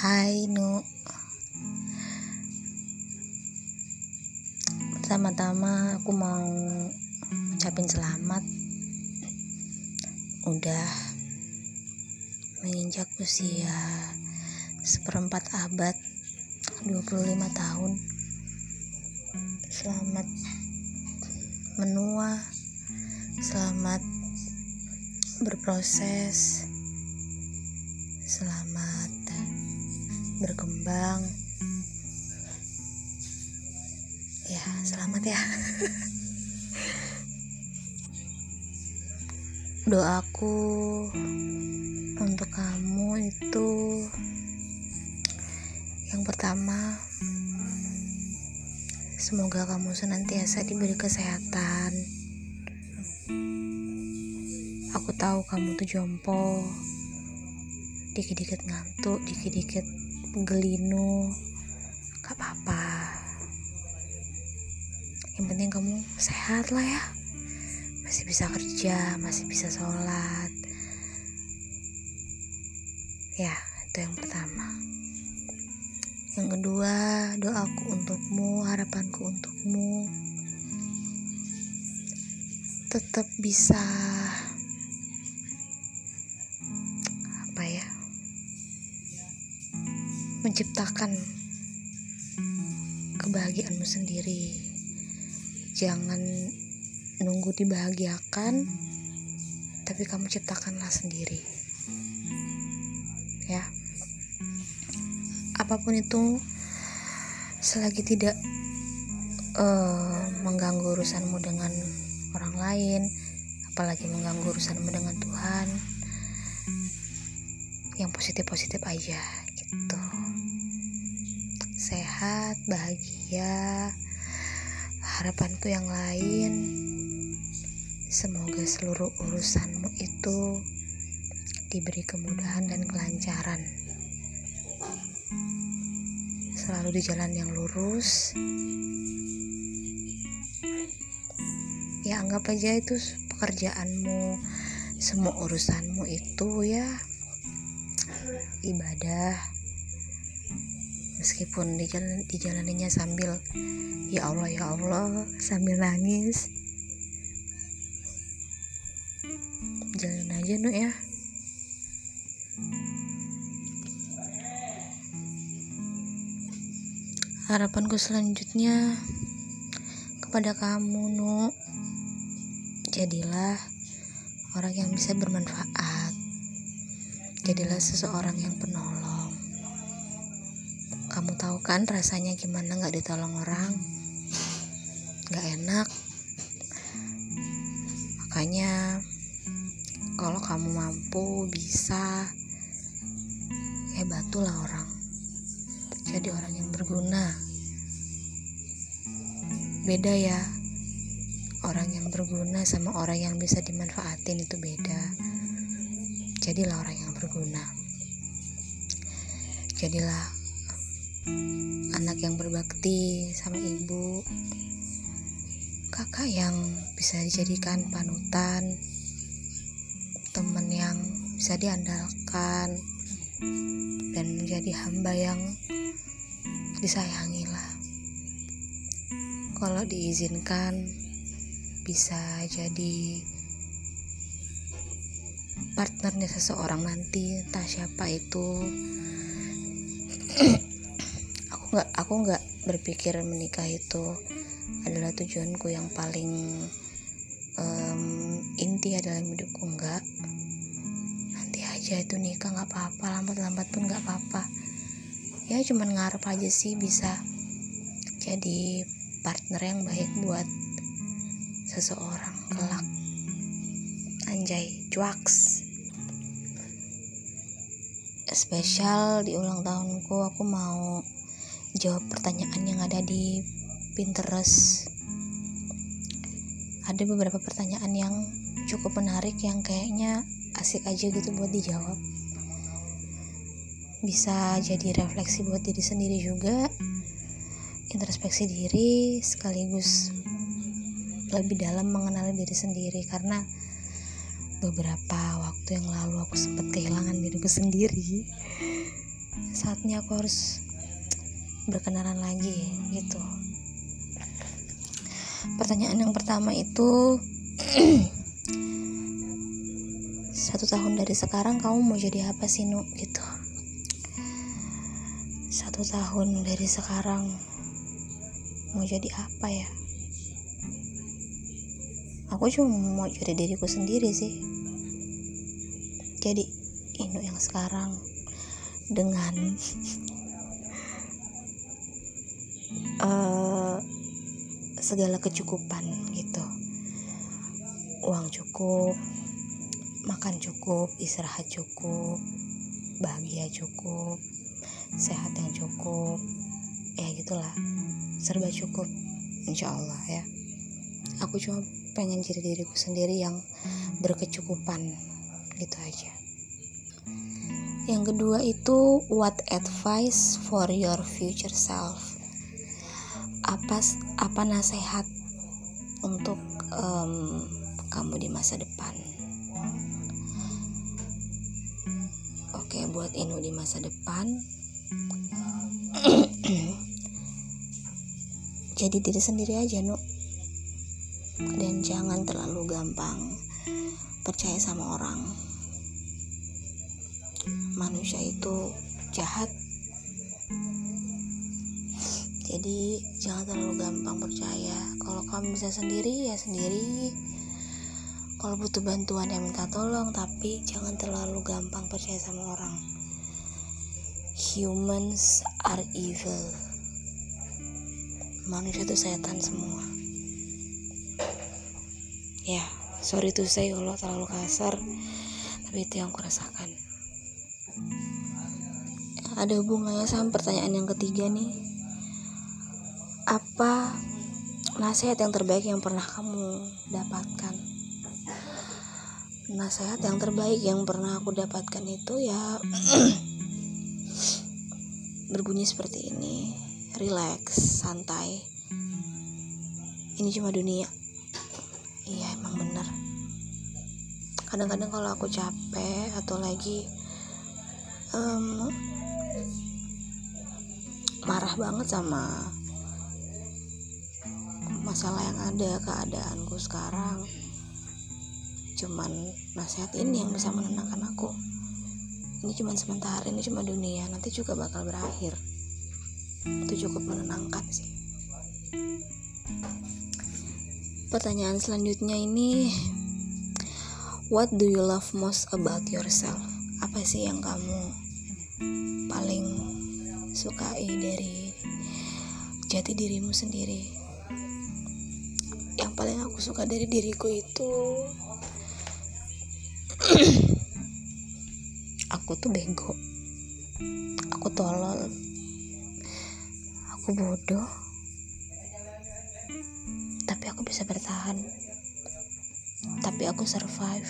Hai Nu. Pertama-tama aku mau ucapin selamat. Udah menginjak usia seperempat abad 25 tahun. Selamat menua Selamat berproses berkembang. Ya selamat ya. Doaku untuk kamu itu yang pertama semoga kamu senantiasa diberi kesehatan. Aku tahu kamu tuh jompo dikit-dikit ngantuk dikit-dikit gelinu gak apa-apa. Yang penting kamu sehat lah ya. Masih bisa kerja masih bisa sholat. Ya itu yang pertama. Yang kedua doaku untukmu harapanku untukmu. Tetap bisa menciptakan kebahagiaanmu sendiri. Jangan nunggu dibahagiakan, tapi kamu ciptakanlah sendiri. Ya, apa pun itu, selagi tidak uh, mengganggu urusanmu dengan orang lain, apalagi mengganggu urusanmu dengan Tuhan, yang positif-positif aja gitu sehat, bahagia. Harapanku yang lain, semoga seluruh urusanmu itu diberi kemudahan dan kelancaran. Selalu di jalan yang lurus. Ya anggap aja itu pekerjaanmu, semua urusanmu itu ya ibadah meskipun di jalan dijalaninya sambil ya Allah ya Allah sambil nangis. Jalan aja nu ya. Harapanku selanjutnya kepada kamu nu jadilah orang yang bisa bermanfaat. Jadilah seseorang yang penolong kan rasanya gimana nggak ditolong orang? Nggak enak. Makanya kalau kamu mampu bisa. Ya bantulah orang. Jadi orang yang berguna. Beda ya. Orang yang berguna sama orang yang bisa dimanfaatin itu beda. Jadilah orang yang berguna. Jadilah anak yang berbakti sama ibu kakak yang bisa dijadikan panutan teman yang bisa diandalkan dan menjadi hamba yang disayangi lah kalau diizinkan bisa jadi partnernya seseorang nanti entah siapa itu nggak aku nggak berpikir menikah itu adalah tujuanku yang paling um, inti adalah hidupku enggak nanti aja itu nikah nggak apa-apa lambat-lambat pun nggak apa-apa. Ya cuman ngarep aja sih bisa jadi partner yang baik buat seseorang kelak. Anjay cuaks. Spesial di ulang tahunku aku mau jawab pertanyaan yang ada di Pinterest. Ada beberapa pertanyaan yang cukup menarik yang kayaknya asik aja gitu buat dijawab. Bisa jadi refleksi buat diri sendiri juga introspeksi diri sekaligus lebih dalam mengenali diri sendiri. Karena beberapa waktu yang lalu aku sempat kehilangan diriku sendiri. Saatnya aku harus berkenalan lagi gitu. Pertanyaan yang pertama itu satu tahun dari sekarang kamu mau jadi apa sih Nu? Gitu. Satu tahun dari sekarang mau jadi apa ya? Aku cuma mau jadi diriku sendiri sih. Jadi Inu yang sekarang dengan uh, segala kecukupan gitu. Uang cukup makan cukup istirahat cukup bahagia cukup sehat yang cukup ya gitulah. Serba cukup insya Allah ya. Aku cuma pengen jadi diriku sendiri yang berkecukupan gitu aja. Yang kedua itu what advice for your future self apa apa nasihat untuk um, kamu di masa depan? Oke buat Inu di masa depan. Jadi diri sendiri aja Nu. Dan jangan terlalu gampang percaya sama orang. Manusia itu jahat jadi jangan terlalu gampang percaya. Kalau kamu bisa sendiri ya sendiri. Kalau butuh bantuan ya minta tolong. Tapi jangan terlalu gampang percaya sama orang. Humans are evil. Manusia itu setan semua. Ya sorry tuh saya kalau terlalu kasar tapi itu yang aku rasakan ada hubungannya sama pertanyaan yang ketiga nih apa nasihat yang terbaik yang pernah kamu dapatkan? Nasihat yang terbaik yang pernah aku dapatkan itu ya berbunyi seperti ini. Relax santai. Ini cuma dunia. Iya emang bener. Kadang-kadang kalau aku capek atau lagi um, marah banget sama masalah yang ada keadaanku sekarang. Cuman nasihat ini yang bisa menenangkan aku. Ini cuman sementara ini cuma dunia. Nanti juga bakal berakhir. Itu cukup menenangkan sih. Pertanyaan selanjutnya ini what do you love most about yourself? Apa sih yang kamu paling sukai dari jati dirimu sendiri paling aku suka dari diriku itu. Aku tuh bego. Aku tolol. Aku bodoh. Tapi aku bisa bertahan. Tapi aku survive.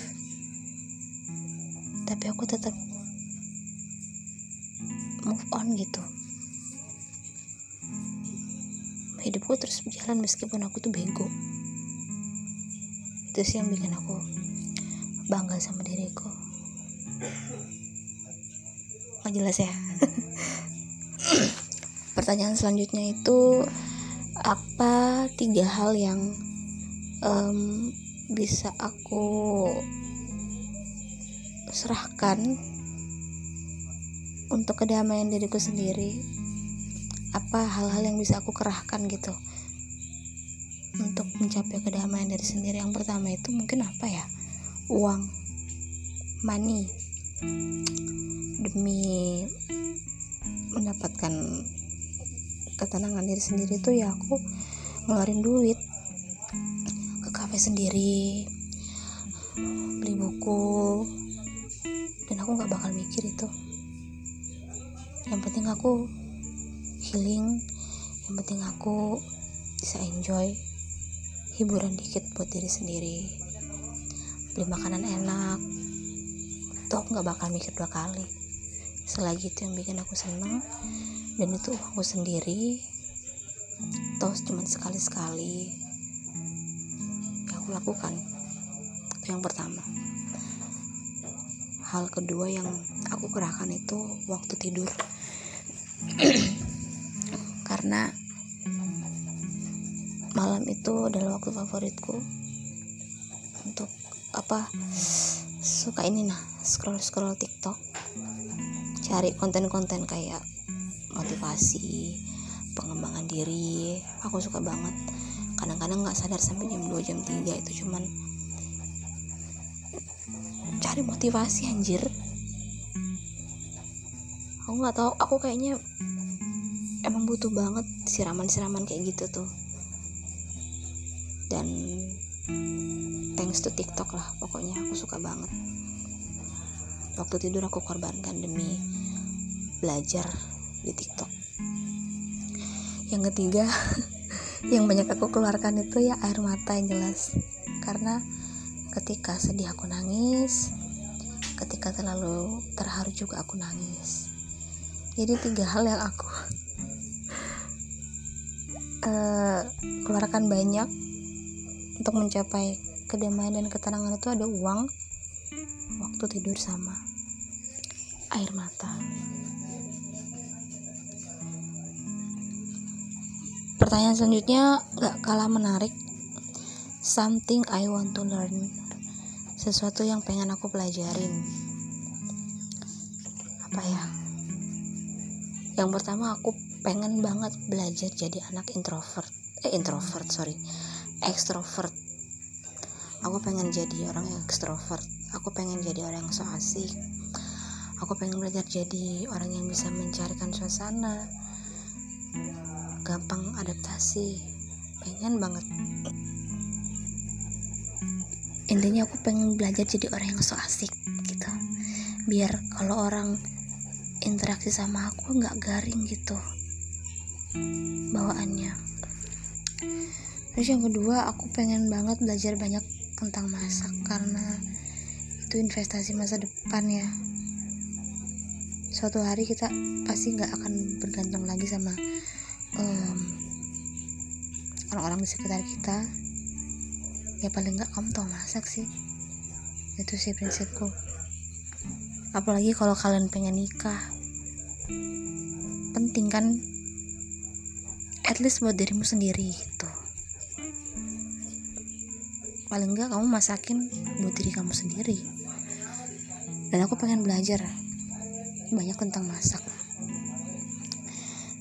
Tapi aku tetap move on gitu. Hidupku terus berjalan meskipun aku tuh bego itu sih yang bikin aku bangga sama diriku. Nggak jelas ya. Pertanyaan selanjutnya itu apa tiga hal yang um, bisa aku serahkan untuk kedamaian diriku sendiri? Apa hal-hal yang bisa aku kerahkan gitu mencapai kedamaian dari sendiri. Yang pertama itu mungkin apa ya? Uang money. Demi mendapatkan ketenangan diri sendiri itu ya aku ngeluarin duit ke kafe sendiri beli buku dan aku nggak bakal mikir itu. Yang penting aku healing yang penting aku bisa enjoy hiburan dikit buat diri sendiri. Beli makanan enak. Toh nggak bakal mikir dua kali. Selagi itu yang bikin aku seneng dan itu aku sendiri toh cuma sekali-sekali yang aku lakukan. Itu yang pertama. Hal kedua yang aku kerahkan itu waktu tidur adalah waktu favoritku untuk apa suka ini nah scroll scroll TikTok. Cari konten-konten kayak motivasi pengembangan diri aku suka banget. Kadang-kadang nggak sadar sampai jam 2 jam 3 itu cuman cari motivasi anjir. Aku nggak tahu aku kayaknya emang butuh banget siraman-siraman kayak gitu tuh dan thanks to TikTok lah pokoknya aku suka banget. Waktu tidur aku korbankan demi belajar di TikTok. Yang ketiga yang banyak aku keluarkan itu ya air mata yang jelas. Karena ketika sedih aku nangis ketika terlalu terharu juga aku nangis. Jadi tiga hal yang aku uh, keluarkan banyak untuk mencapai kedamaian dan ketenangan itu ada uang waktu tidur sama air mata. Pertanyaan selanjutnya gak kalah menarik something I want to learn. Sesuatu yang pengen aku pelajarin. Apa ya? Yang pertama aku pengen banget belajar jadi anak introvert. Eh introvert sorry extrovert aku pengen jadi orang yang extrovert aku pengen jadi orang yang so asik. Aku pengen belajar jadi orang yang bisa mencarikan suasana. Gampang adaptasi. Pengen banget. Intinya aku pengen belajar jadi orang yang so asik gitu. Biar kalau orang interaksi sama aku nggak garing gitu. Bawaannya terus yang kedua aku pengen banget belajar banyak tentang masak karena itu investasi masa depan ya. Suatu hari kita pasti nggak akan bergantung lagi sama orang-orang di sekitar kita. Ya paling nggak kamu tahu masak sih. Itu sih prinsipku. Apalagi kalau kalian pengen nikah. Penting kan? At least buat dirimu sendiri gitu paling nggak kamu masakin buat diri kamu sendiri. Dan aku pengen belajar banyak tentang masak.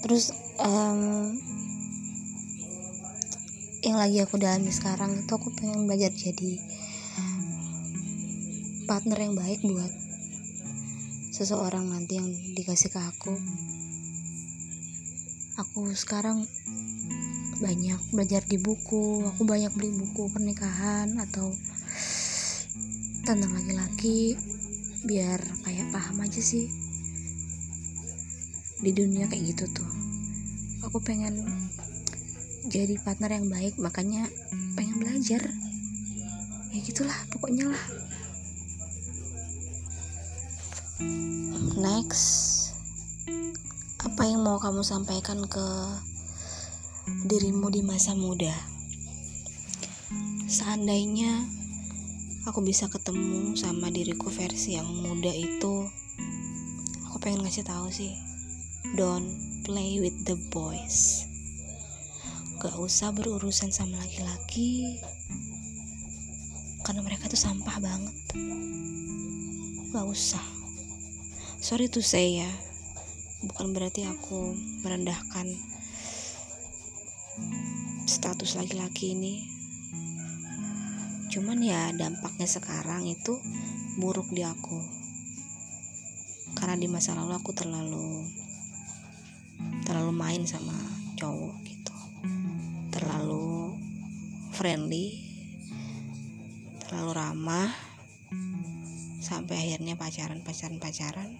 Terus um, yang lagi aku dalami sekarang itu aku pengen belajar jadi partner yang baik buat seseorang nanti yang dikasih ke aku. Aku sekarang banyak belajar di buku aku banyak beli buku pernikahan atau tentang laki-laki biar kayak paham aja sih di dunia kayak gitu tuh. Aku pengen jadi partner yang baik makanya pengen belajar. Ya gitulah pokoknya lah. Next apa yang mau kamu sampaikan ke dirimu di masa muda. Seandainya aku bisa ketemu sama diriku versi yang muda itu aku pengen ngasih tahu sih don't play with the boys. Gak usah berurusan sama laki-laki karena mereka tuh sampah banget. Gak usah. Sorry tuh saya ya bukan berarti aku merendahkan status laki-laki ini. Cuman ya dampaknya sekarang itu buruk di aku. Karena di masa lalu aku terlalu terlalu main sama cowok gitu. Terlalu friendly terlalu ramah sampai akhirnya pacaran pacaran pacaran.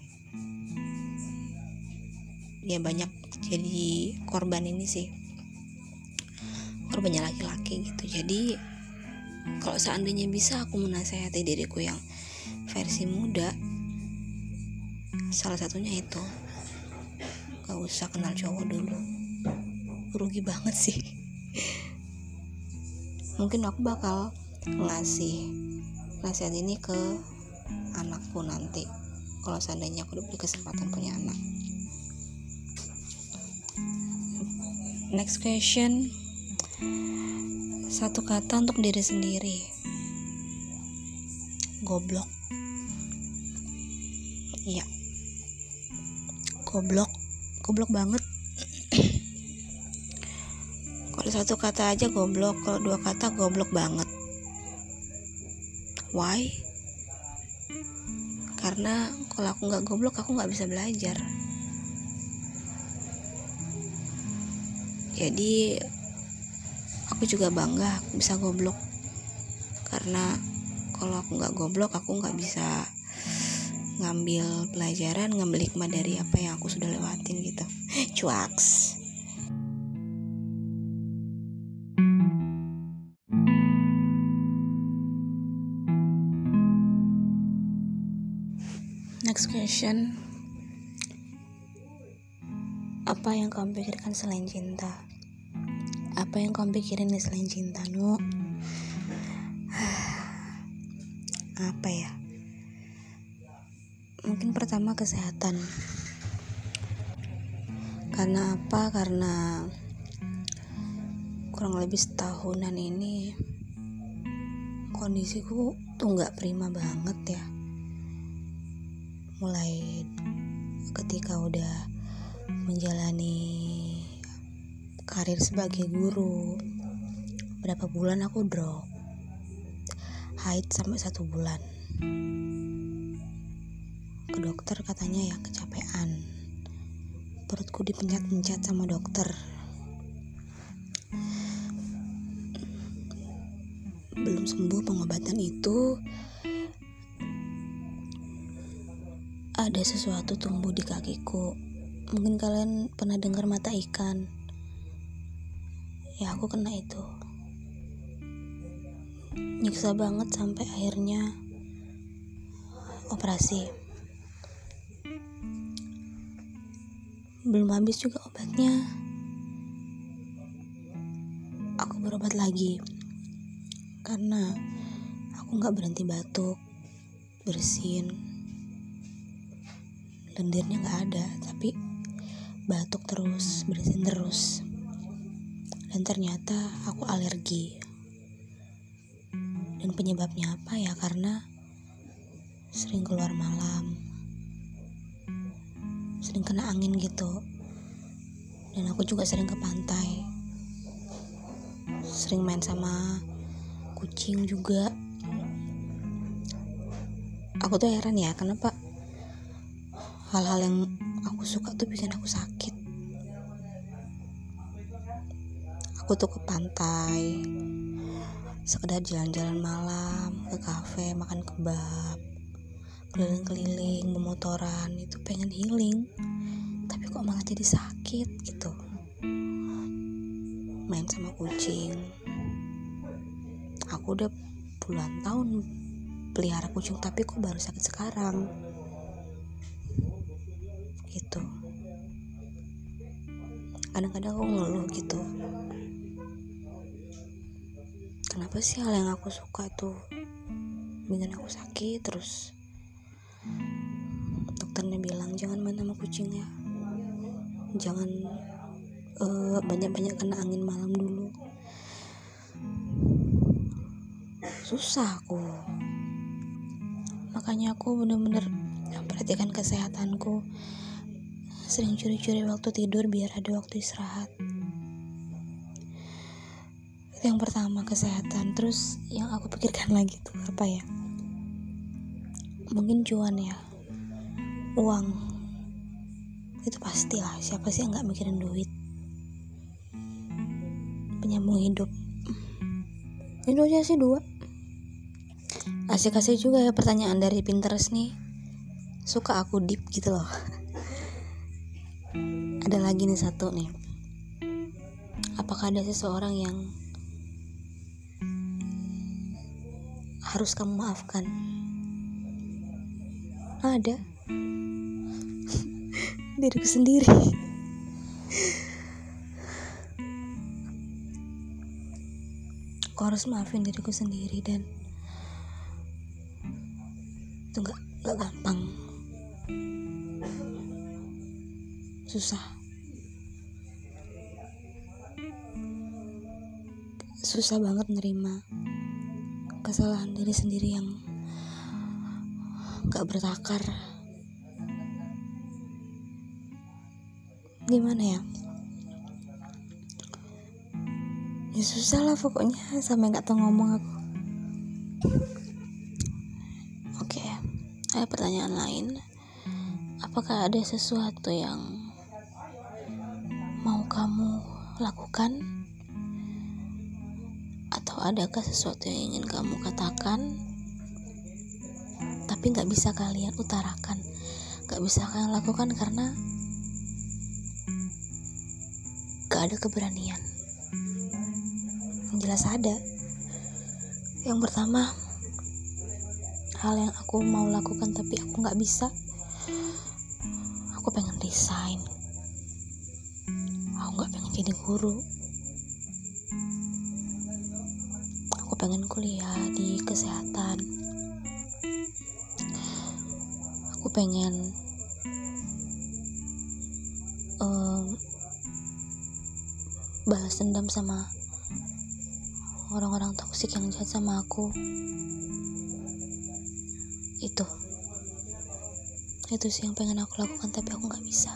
Ya banyak jadi korban ini sih korbannya laki-laki gitu. Jadi kalau seandainya bisa aku menasehati diriku yang versi muda salah satunya itu. Gak usah kenal cowok dulu. Rugi banget sih. Mungkin aku bakal ngasih nasihat ini ke anakku nanti kalau seandainya aku diberi kesempatan punya anak. Next question satu kata untuk diri sendiri. Goblok. Iya. Goblok. Goblok banget. Kalau satu kata aja goblok kalau dua kata goblok banget. Why? Karena kalau aku nggak goblok aku nggak bisa belajar. Jadi aku juga bangga aku bisa goblok. Karena kalau aku nggak goblok aku nggak bisa ngambil pelajaran ngambil hikmah dari apa yang aku sudah lewatin gitu. Cuaks. Next question. Apa yang kamu pikirkan selain cinta apa yang kamu pikirin selain cinta nu? Apa ya? Mungkin pertama kesehatan. Karena apa? Karena kurang lebih setahunan ini kondisiku tuh nggak prima banget ya. Mulai ketika udah menjalani karir sebagai guru. Berapa bulan aku drop? Haid sampai satu bulan. Ke dokter katanya ya kecapean. Perutku dipencet-pencet sama dokter. Belum sembuh pengobatan itu. Ada sesuatu tumbuh di kakiku. Mungkin kalian pernah dengar mata ikan ya aku kena itu. Nyiksa banget sampai akhirnya operasi. Belum habis juga obatnya. Aku berobat lagi. Karena aku nggak berhenti batuk bersin. Lendirnya nggak ada tapi batuk terus bersin terus dan ternyata aku alergi. Dan penyebabnya apa ya? Karena sering keluar malam. Sering kena angin gitu. Dan aku juga sering ke pantai. Sering main sama kucing juga. Aku tuh heran ya kenapa hal-hal yang aku suka tuh bikin aku sakit aku tuh ke pantai sekedar jalan-jalan malam ke kafe makan kebab keliling-keliling memotoran itu pengen healing. Tapi kok malah jadi sakit gitu. Main sama kucing. Aku udah puluhan tahun pelihara kucing tapi kok baru sakit sekarang? Gitu. Kadang-kadang aku ngeluh gitu kenapa sih hal yang aku suka tuh bikin aku sakit? Terus dokternya bilang jangan main sama kucing ya. Jangan uh, banyak-banyak kena angin malam dulu. Susah aku. Makanya aku bener-bener perhatikan kesehatanku. Sering curi-curi waktu tidur biar ada waktu istirahat yang pertama kesehatan. Terus yang aku pikirkan lagi tuh apa ya? Mungkin cuan ya. Uang. Itu pasti lah siapa sih yang nggak mikirin duit? Penyambung hidup. Itu aja sih dua. Asik-asik juga ya pertanyaan dari Pinterest nih. Suka aku deep gitu loh. Ada lagi nih satu nih. Apakah ada seseorang yang harus kamu maafkan. Ada. Diriku sendiri. Aku harus maafin diriku sendiri dan itu gak, gak gampang. Susah. Susah banget nerima kesalahan diri sendiri yang gak bertakar. Gimana ya? Ya susah lah pokoknya sampai nggak tahu ngomong aku. Oke ada pertanyaan lain. Apakah ada sesuatu yang mau kamu lakukan adakah sesuatu yang ingin kamu katakan tapi nggak bisa kalian utarakan nggak bisa kalian lakukan karena gak ada keberanian. Jelas ada. Yang pertama hal yang aku mau lakukan tapi aku nggak bisa aku pengen resign. Aku nggak pengen jadi guru pengen kuliah di kesehatan. Aku pengen um, balas dendam sama orang-orang toksik yang jahat sama aku. Itu. Itu sih yang pengen aku lakukan tapi aku nggak bisa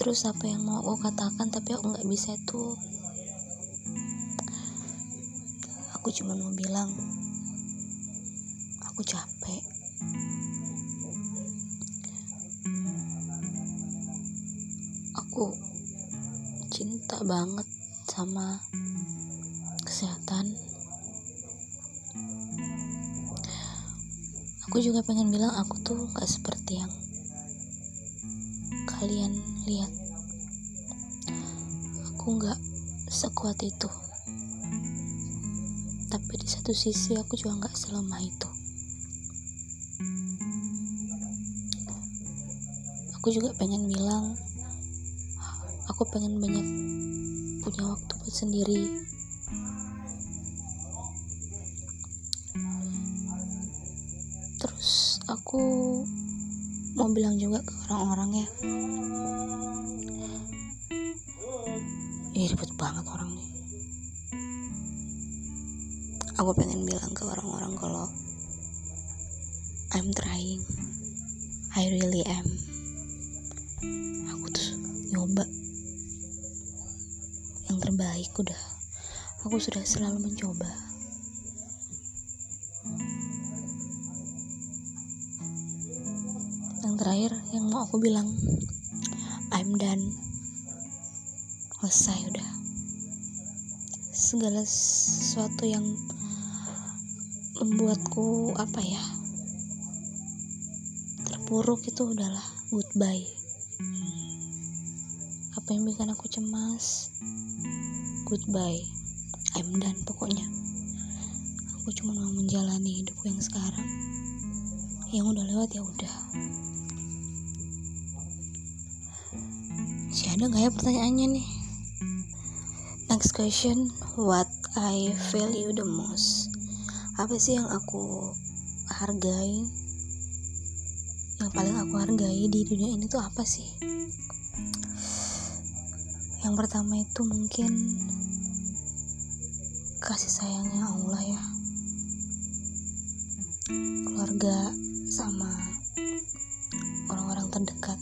terus apa yang mau aku katakan tapi aku nggak bisa itu aku cuma mau bilang aku capek. Aku cinta banget sama kesehatan. Aku juga pengen bilang aku tuh gak seperti aku gak sekuat itu. Tapi di satu sisi aku juga gak selemah itu. Aku juga pengen bilang aku pengen banyak punya waktu buat sendiri. Terus aku mau bilang juga ke orang-orang ya banget orang nih aku pengen bilang ke orang-orang kalau I'm trying. I really am. Aku tuh nyoba. Yang terbaik udah. Aku sudah selalu mencoba. Yang terakhir yang mau aku bilang I'm done. Selesai udah segala sesuatu yang membuatku apa ya terpuruk itu udahlah goodbye. Apa yang bikin aku cemas? Goodbye. I'm done pokoknya. Aku cuma mau menjalani hidupku yang sekarang. Yang udah lewat ya udah. Si ada nggak ya pertanyaannya nih next question what I value the most? Apa sih yang aku hargai? Yang paling aku hargai di dunia ini tuh apa sih? Yang pertama itu mungkin kasih sayangnya Allah ya. Keluarga sama orang-orang terdekat.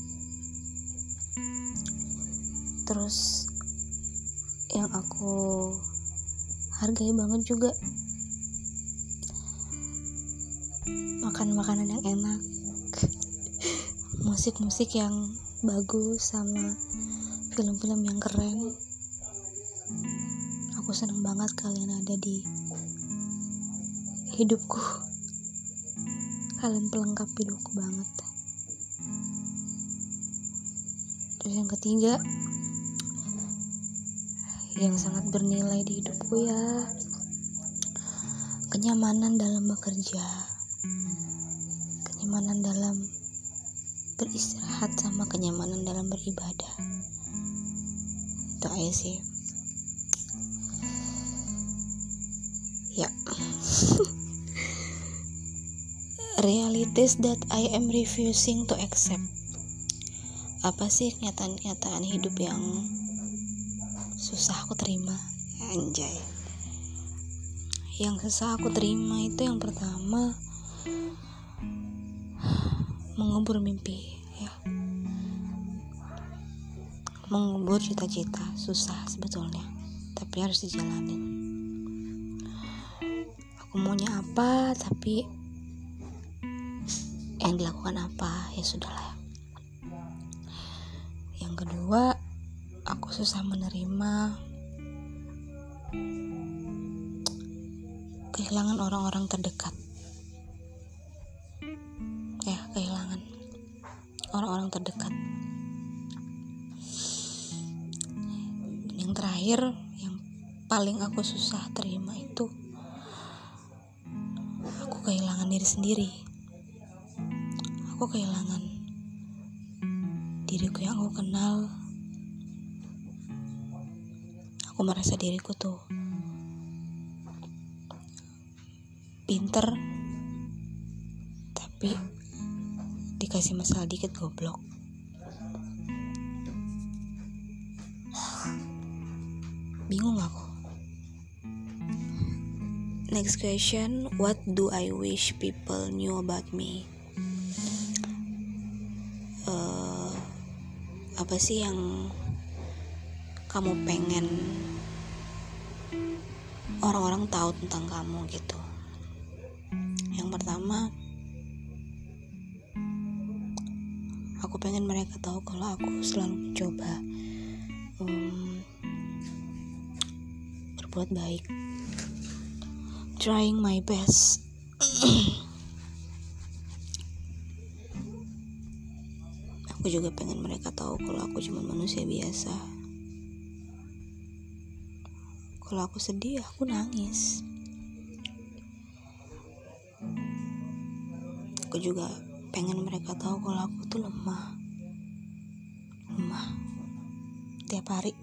Terus yang aku hargai banget juga. Makan makanan yang enak musik-musik yang bagus sama film-film yang keren. Aku seneng banget kalian ada di hidupku. Kalian pelengkap hidupku banget. Terus yang ketiga yang sangat bernilai di hidupku ya. Kenyamanan dalam bekerja. Kenyamanan dalam beristirahat sama kenyamanan dalam beribadah. Itu aja sih. Ya. Realities that I am refusing to accept. Apa sih kenyataan-kenyataan hidup yang susah aku terima. Anjay. Yang susah aku terima itu yang pertama mengubur mimpi ya. Mengubur cita-cita susah sebetulnya tapi harus dijalanin aku maunya apa tapi yang dilakukan apa ya sudahlah. Yang kedua aku susah menerima kehilangan orang-orang terdekat. Ya kehilangan orang-orang terdekat. Yang terakhir yang paling aku susah terima itu aku kehilangan diri sendiri. Aku kehilangan diriku yang aku kenal aku merasa diriku tuh pinter tapi dikasih masalah dikit goblok. Bingung aku. Next question what do I wish people knew about me? Uh, apa sih yang kamu pengen orang-orang tahu tentang kamu gitu. Yang pertama aku pengen mereka tahu kalau aku selalu mencoba um, berbuat baik. Trying my best. Aku juga pengen mereka tahu kalau aku cuma manusia biasa kalau aku sedih aku nangis. Aku juga pengen mereka tahu kalau aku tuh lemah. Lemah. Tiap hari.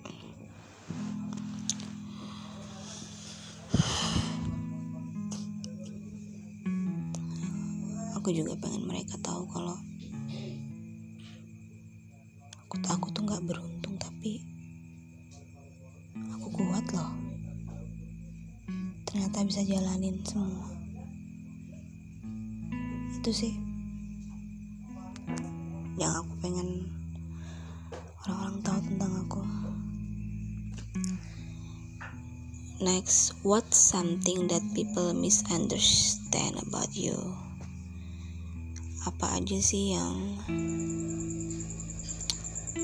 Aku juga pengen mereka tahu kalau itu sih. Yang aku pengen orang-orang tahu tentang aku. Next what something that people misunderstand about you? Apa aja sih yang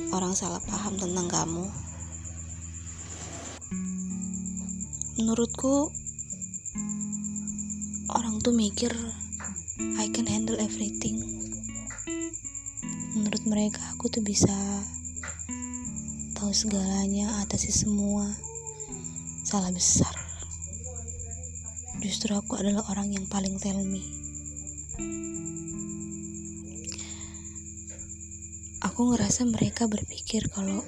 orang salah paham tentang kamu? Menurutku orang tuh mikir I can handle everything. Menurut mereka aku tuh bisa tahu segalanya atasi semua. Salah besar. Justru aku adalah orang yang paling tell me. Aku ngerasa mereka berpikir kalau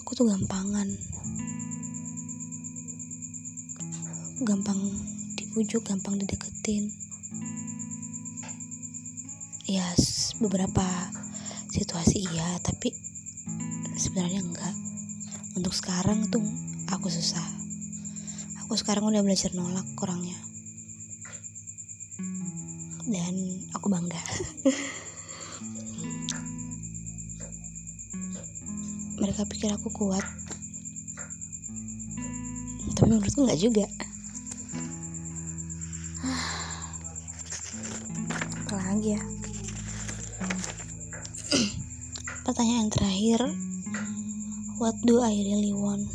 aku tuh gampangan. Gampang dibujuk gampang dideketin ya beberapa situasi iya tapi sebenarnya enggak. Untuk sekarang tuh aku susah. Aku sekarang udah belajar nolak kurangnya. Dan aku bangga. Mereka pikir aku kuat. Tapi menurutku nggak juga ya pertanyaan terakhir. What do I really want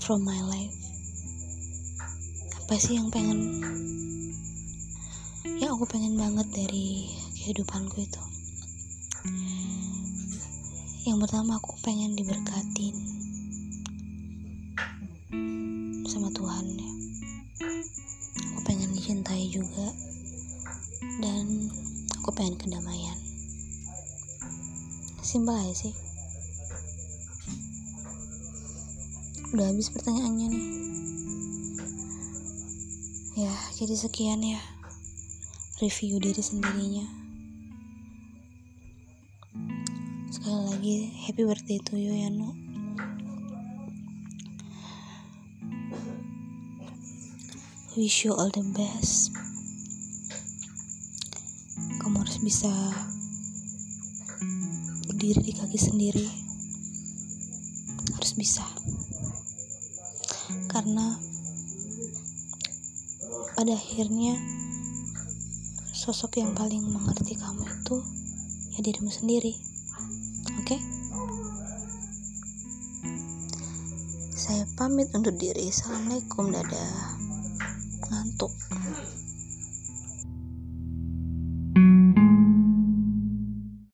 from my life? Apa sih yang pengen? Yang aku pengen banget dari kehidupanku itu. Yang pertama aku pengen diberkatin simpel aja sih. Udah habis pertanyaannya nih. Ya jadi sekian ya review diri sendirinya. Sekali lagi happy birthday to you ya no wish you all the best. Kamu harus bisa berdiri di kaki sendiri. Harus bisa. Karena pada akhirnya sosok yang paling mengerti kamu itu ya dirimu sendiri. Oke? Okay? saya pamit undur diri. Assalamualaikum. Dadah